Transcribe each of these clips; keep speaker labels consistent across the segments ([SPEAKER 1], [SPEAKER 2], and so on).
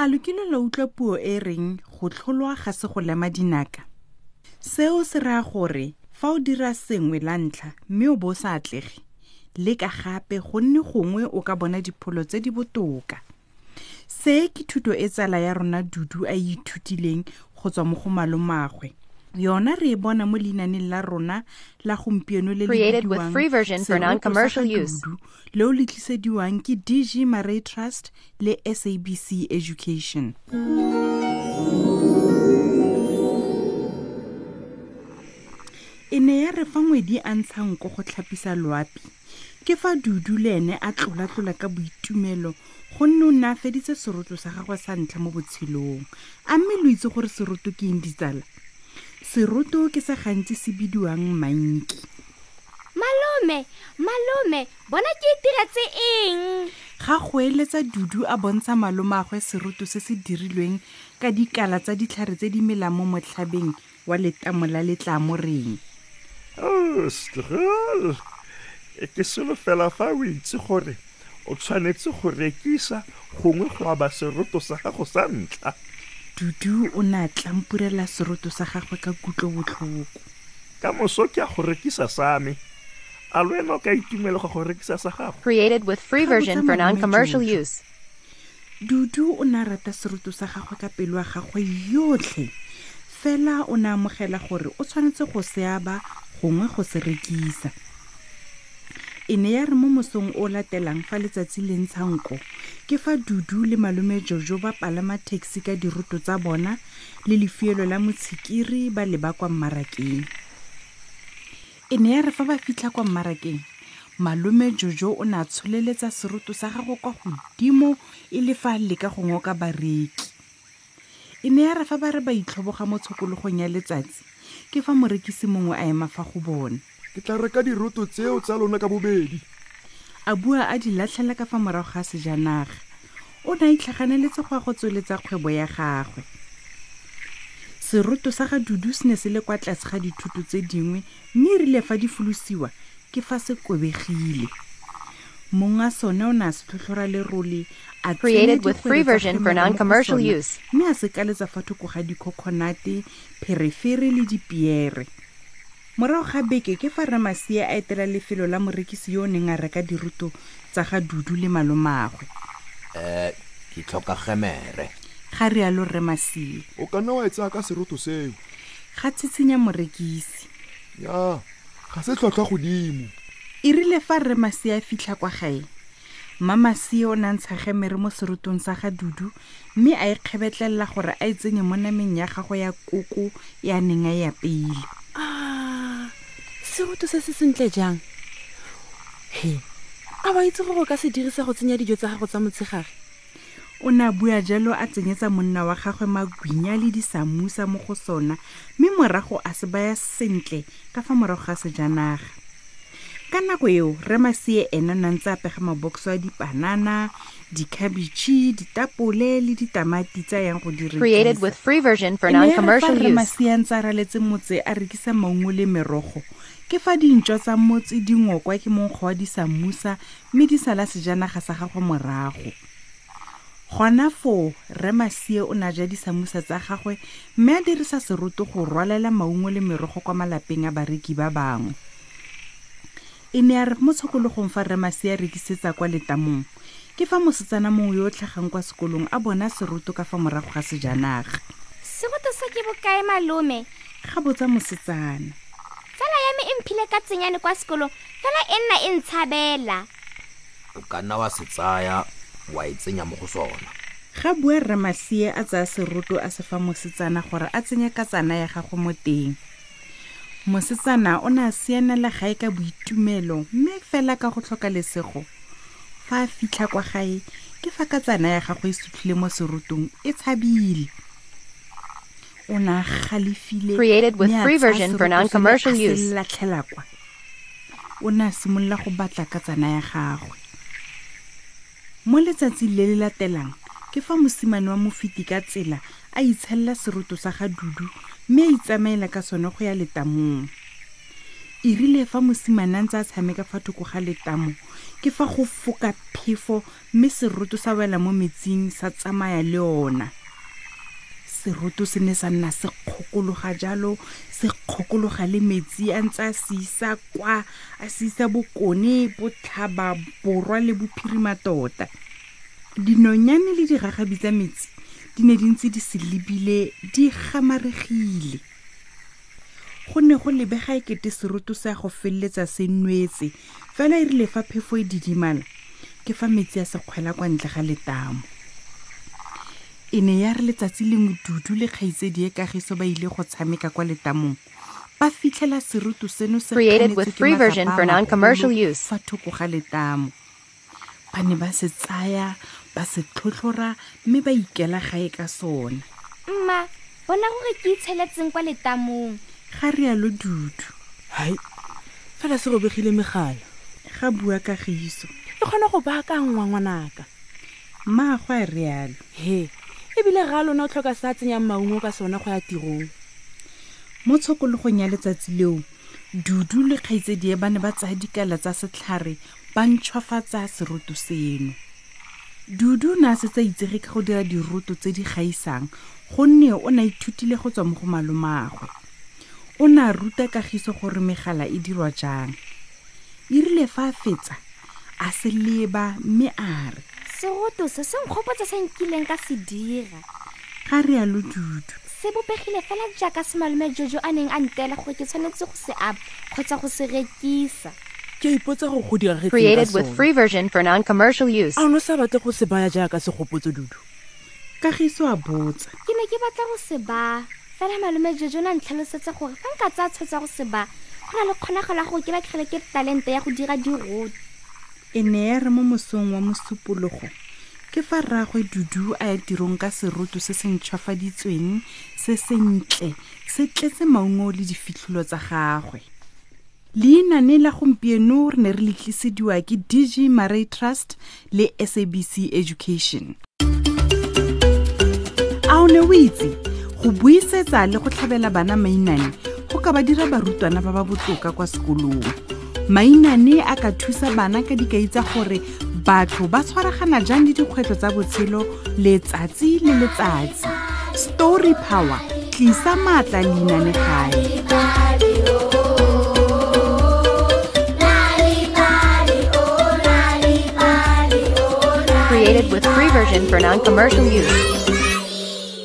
[SPEAKER 1] A lokile la utlwa puo e reng go tlholwa ga se go lema dinaka seo se raya gore fa o dira sengwe la ntlha mme o bo o sa atlege leka gape gonne gongwe o ka bona dipholo tse di botoka. Se ke thuto e tsala ya rona dudu a e ithutileng go tswa mo go malomagwe yona re e bona mo leinaneng la rona la gompieno le le
[SPEAKER 2] Created with free version for non-commercial use.
[SPEAKER 1] Dudu, leo le tlisediwang ke dg Murray trust le sabc education e ne ya re fa ngwedi a ntsha nko go tlhapisa loapi ke fa dudu le ene a tlola-tlola ka boitumelo gonne o ne a feditse seroto sa gagwe sa ntlha mo botshelong a mme lo itse gore seroto ke eng ditsala seroto ke se gantsi se bidiwang manki.
[SPEAKER 3] Malome malome bona ke itiretse eng?
[SPEAKER 1] Ga go eletsa dudu a bontsha malomagwe seroto se se dirilweng ka dikala tsa ditlhare tse di melang mo motlhabeng wa letamo la letlamo reng.
[SPEAKER 4] Oh, strol ke selo fela fa o itse gore o tshwanetse go rekisa gongwe go aba seroto sa gago sa ntlha
[SPEAKER 1] dudu o ne a tlampurela seroto sa gagwe ka kutlo botlhoko?
[SPEAKER 4] Ka moso ke a go rekisa sa me. A lo wena o ka itumele go go rekisa sa gago
[SPEAKER 2] Created with free
[SPEAKER 1] Ga
[SPEAKER 2] version
[SPEAKER 1] botsa
[SPEAKER 2] for
[SPEAKER 1] malome
[SPEAKER 2] non-commercial
[SPEAKER 1] Jojo.
[SPEAKER 2] use.
[SPEAKER 1] dudu o ne a rata seroto sa gagwe ka pelo ya gagwe yotlhe. Fela o ne a amogela gore o tshwanetse go se aba gongwe go se rekisa. E ne ya re mo mosong o o latelang fa letsatsi le ntshanko ke fa dudu le malome jojo ba palama taxi ka diroto tsa bona le lefielo la motshikiri ba leba kwa mmarakeng. E ne ya re fa ba fitlha kwa mmarakeng malome jojo o ne a tsholeletsa seroto sa gago kwa godimo e le fa a leka go ngoka bareki. E ne ya re fa ba re ba itlhoboga mo tshokologong ya letsatsi ke fa morekisi mongwe a ema fa go bona.
[SPEAKER 5] Ke tla reka diroto tseo tsa lona ka bobedi
[SPEAKER 1] a bua a di latlhela ka fa morago ga sejanaga. O ne a itlhaganeletse go ya go tsweletsa kgwebo ya gagwe. Seroto sa ga dudu se ne se le kwa tlase ga dithoto tse dingwe mme e rile fa di folosiwa ke fa se kobegile. Mongwe a sone o ne a se tlhotlhora lerole a mme a se kaletsa fa thoko ga dikhokhonate pherefere le dipiere morago ga beke ke fa ramasia a etela lefelo la morekisi yo o neng a reka diruto tsa ga dudu le malomagwe.
[SPEAKER 6] Um ke tlhoka gemere.
[SPEAKER 1] Ga rialo remasie
[SPEAKER 5] o ka nna wa e tsaya ka seroto seo?
[SPEAKER 1] Ga tshitsinya morekisi.
[SPEAKER 5] Ya ga se tlhwatlhwa godimo.
[SPEAKER 1] E rile fa rremasie a fitlha kwa gae. Mmamasie o ne a ntsha gemere mo serotong sa ga dudu mme a ikgebetlelela gore a e tsenye mo nameng ya gagwe ya koko e a neng a e apeile
[SPEAKER 7] seroto se se sentle jang? He a ba itse gore o ka se dirisa go tsenya dijo tsa gago tsa motshegare?
[SPEAKER 1] O ne a bua jalo a tsenyetsa monna wa gagwe magwinya le disamusa mo go sona mme morago a se baya sentle ka fa morago ga sejanaga ka nako eo remasie ne a ntse a pega a dipanana dikhabitšhe ditapole le ditamati tsa yang go
[SPEAKER 2] with free version for
[SPEAKER 1] ne ya re fa
[SPEAKER 2] non-commercial use.
[SPEAKER 1] Remasie a ntse a raletse motse a rekisa maungo le merogo. Ke fa tsa motse di ngokwa ke monkgo wa disamusa mme di sala sejanaga sa morago. Gona foo remasie o ja disamusa tsa gagwe mme a dirisa seroto go rwalela maungo le merogo kwa malapeng a bareki ba bangwe e ne ya re mo tshokologong fa remasie a rekisetsa kwa letamong. Ke fa mosetsana mongwe yo o tlhagang kwa sekolong a bona seroto ka fa morago ga sejanaga.
[SPEAKER 3] Seroto se ke bokae malome?
[SPEAKER 1] Ga botsa mosetsana.
[SPEAKER 3] Tsala ya me e mphile ka tsenyane kwa sekolong fela e nna e ntshabela.
[SPEAKER 6] O ka nna wa se tsaya wa e tsenya mo go sona.
[SPEAKER 1] Ga bua rramasie a tsaya seroto a se fa mosetsana gore a tsenye ka tsana ya gago mo teng mosetsana o ne a sianela gae ka boitumelo mme fela ka go tlhoka lesego. Fa a fitlha kwa gae ke fa ka tsana ya gagwe e sutlhile mo serutong e tshabile. O ne a galefile
[SPEAKER 2] Created with free version for
[SPEAKER 1] seroto se le
[SPEAKER 2] non-commercial use.
[SPEAKER 1] latlhela kwa. O ne a simolola go batla ka tsana ya gagwe. Mo letsatsing le le latelang ke fa mosimane wa mofiti ka tsela a itshelela seroto sa ga dudu mme a itsamaela ka sone go ya letamong. E rile fa mosimane a ntse a tshameka fa thoko ga letamo ke fa go foka phefo mme seroto sa wela mo metsing sa tsamaya le ona. Seroto se ne sa nna se kgokologa jalo se kgokologa le metsi a ntse a se isa kwa a se isa bokone botlhaba borwa le bophirima tota dinonyane le diragabi tsa metsi di ne di ntse di se lebile di gamaregile go ne go lebega e kete seroto sa go feleletsa se nwetse. Fela e rile fa phefo e didimala ke fa metsi a se kgwela kwa ntle ga letamo. E ne ya re letsatsi lengwe dudu le kgaitsedi e kagiso ba ile go tshameka kwa letamong. Ba fitlhela serutu seno se
[SPEAKER 2] Created with free version for non-commercial use.
[SPEAKER 1] fa thoko ga letamo ba ne ba se tsaya ba se tlhotlhora mme ba ikela gae ka sone
[SPEAKER 3] mma bona gore ke itsheletseng kwa letamong.
[SPEAKER 1] Ga rialo dudu.
[SPEAKER 7] Hai fela se robegile megala.
[SPEAKER 1] Ga bua kagiso
[SPEAKER 7] e kgona go baakangwa ngwanaka.
[SPEAKER 1] Mmaagwe a rialo.
[SPEAKER 7] He ebile ga lona o tlhoka se a tsenyang maungo ka sona go ya tirong.
[SPEAKER 1] Mo tshokologong ya letsatsi leo dudu le kgaitsedi e ba ne ba tsaya dikala tsa setlhare ba ntšhwafatsa seroto seno. Dudu o ne a setse a itsege ka go dira diroto tse di gaisang gonne o ne a ithutile go tswa mo go malomagwe. O ne a ruta kagiso gore megala e dirwa jang. E rile fa a fetsa a se leba mme a re
[SPEAKER 3] seroto se se nkgopotsa se nkileng ka se dira.
[SPEAKER 1] Ga rialo dudu.
[SPEAKER 3] Se bopegile fela jaaka semalome jojo a neng a nteela gore ke tshwanetse go se apa kgotsa go se rekisa
[SPEAKER 7] ke ipotsa gore go
[SPEAKER 2] Created with free version for non-commercial use.
[SPEAKER 7] a o ne o sa batle go se baya jaaka segopotso dudu.
[SPEAKER 1] Kagiso a botsa.
[SPEAKER 3] Ke ne ke batla go se baa fela malome jojo na ntlhalosetsa gore fa nka tsaya tshwetsa go se baa go na le kgonagalo ya gore ke latlhele ke talente ya go dira diroto
[SPEAKER 1] e ne ya re mo mosong wa mosupologo ke fa rraagwe dudu a ya tirong ka seroto se se ntšhwafaditsweng se sentle se tletse maungo le difitlholo tsa gagwe leinane la gompieno re ne re letlisediwa ke dg maray trust le sabc education. A o ne o itse go buisetsa le go tlhabela bana mainane go ka ba dira barutwana ba ba botoka kwa sekolong. Mainane a ka thusa bana ka dikai tsa gore batho ba tshwaragana jang le dikgwetlho tsa botshelo letsatsi le letsatsi. Story power tlisa maatla leinane gae
[SPEAKER 2] version for non-commercial use.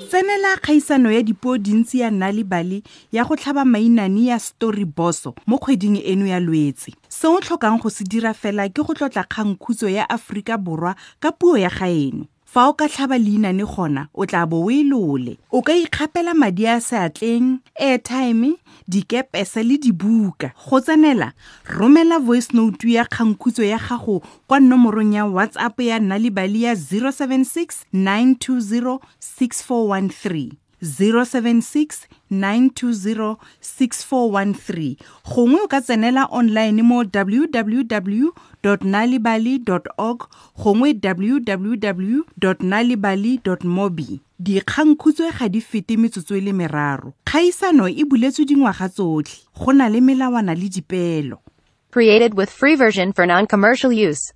[SPEAKER 1] tsenela kgaisano ya dipuo dintsi ya Nal'ibali ya go tlhaba mainane ya Story Bosso mo kgweding eno ya lwetse se o tlhokang go se dira fela ke go tlotla kgangkhutso ya aforika borwa ka puo ya gaeno fa o ka tlhaba leinane gona o tla bo o e lole. O ka ikgapela madi a seatleng airtime dikepese le dibuka. Go tsenela romela voice note ya kgangkhutso ya gago kwa nomorong ya whatsapp ya bale ya 076 920 6413 076 920 6413 gongwe o ka tsenela online mo www nalibali org gongwe www nalibali mobi. Dikgangkhutswe ga di fete metsotso e le meraro. Kgaisano e buletswe dingwaga tsotlhe. Go na le melawana le dipeelo
[SPEAKER 2] Created with free version for non-commercial use.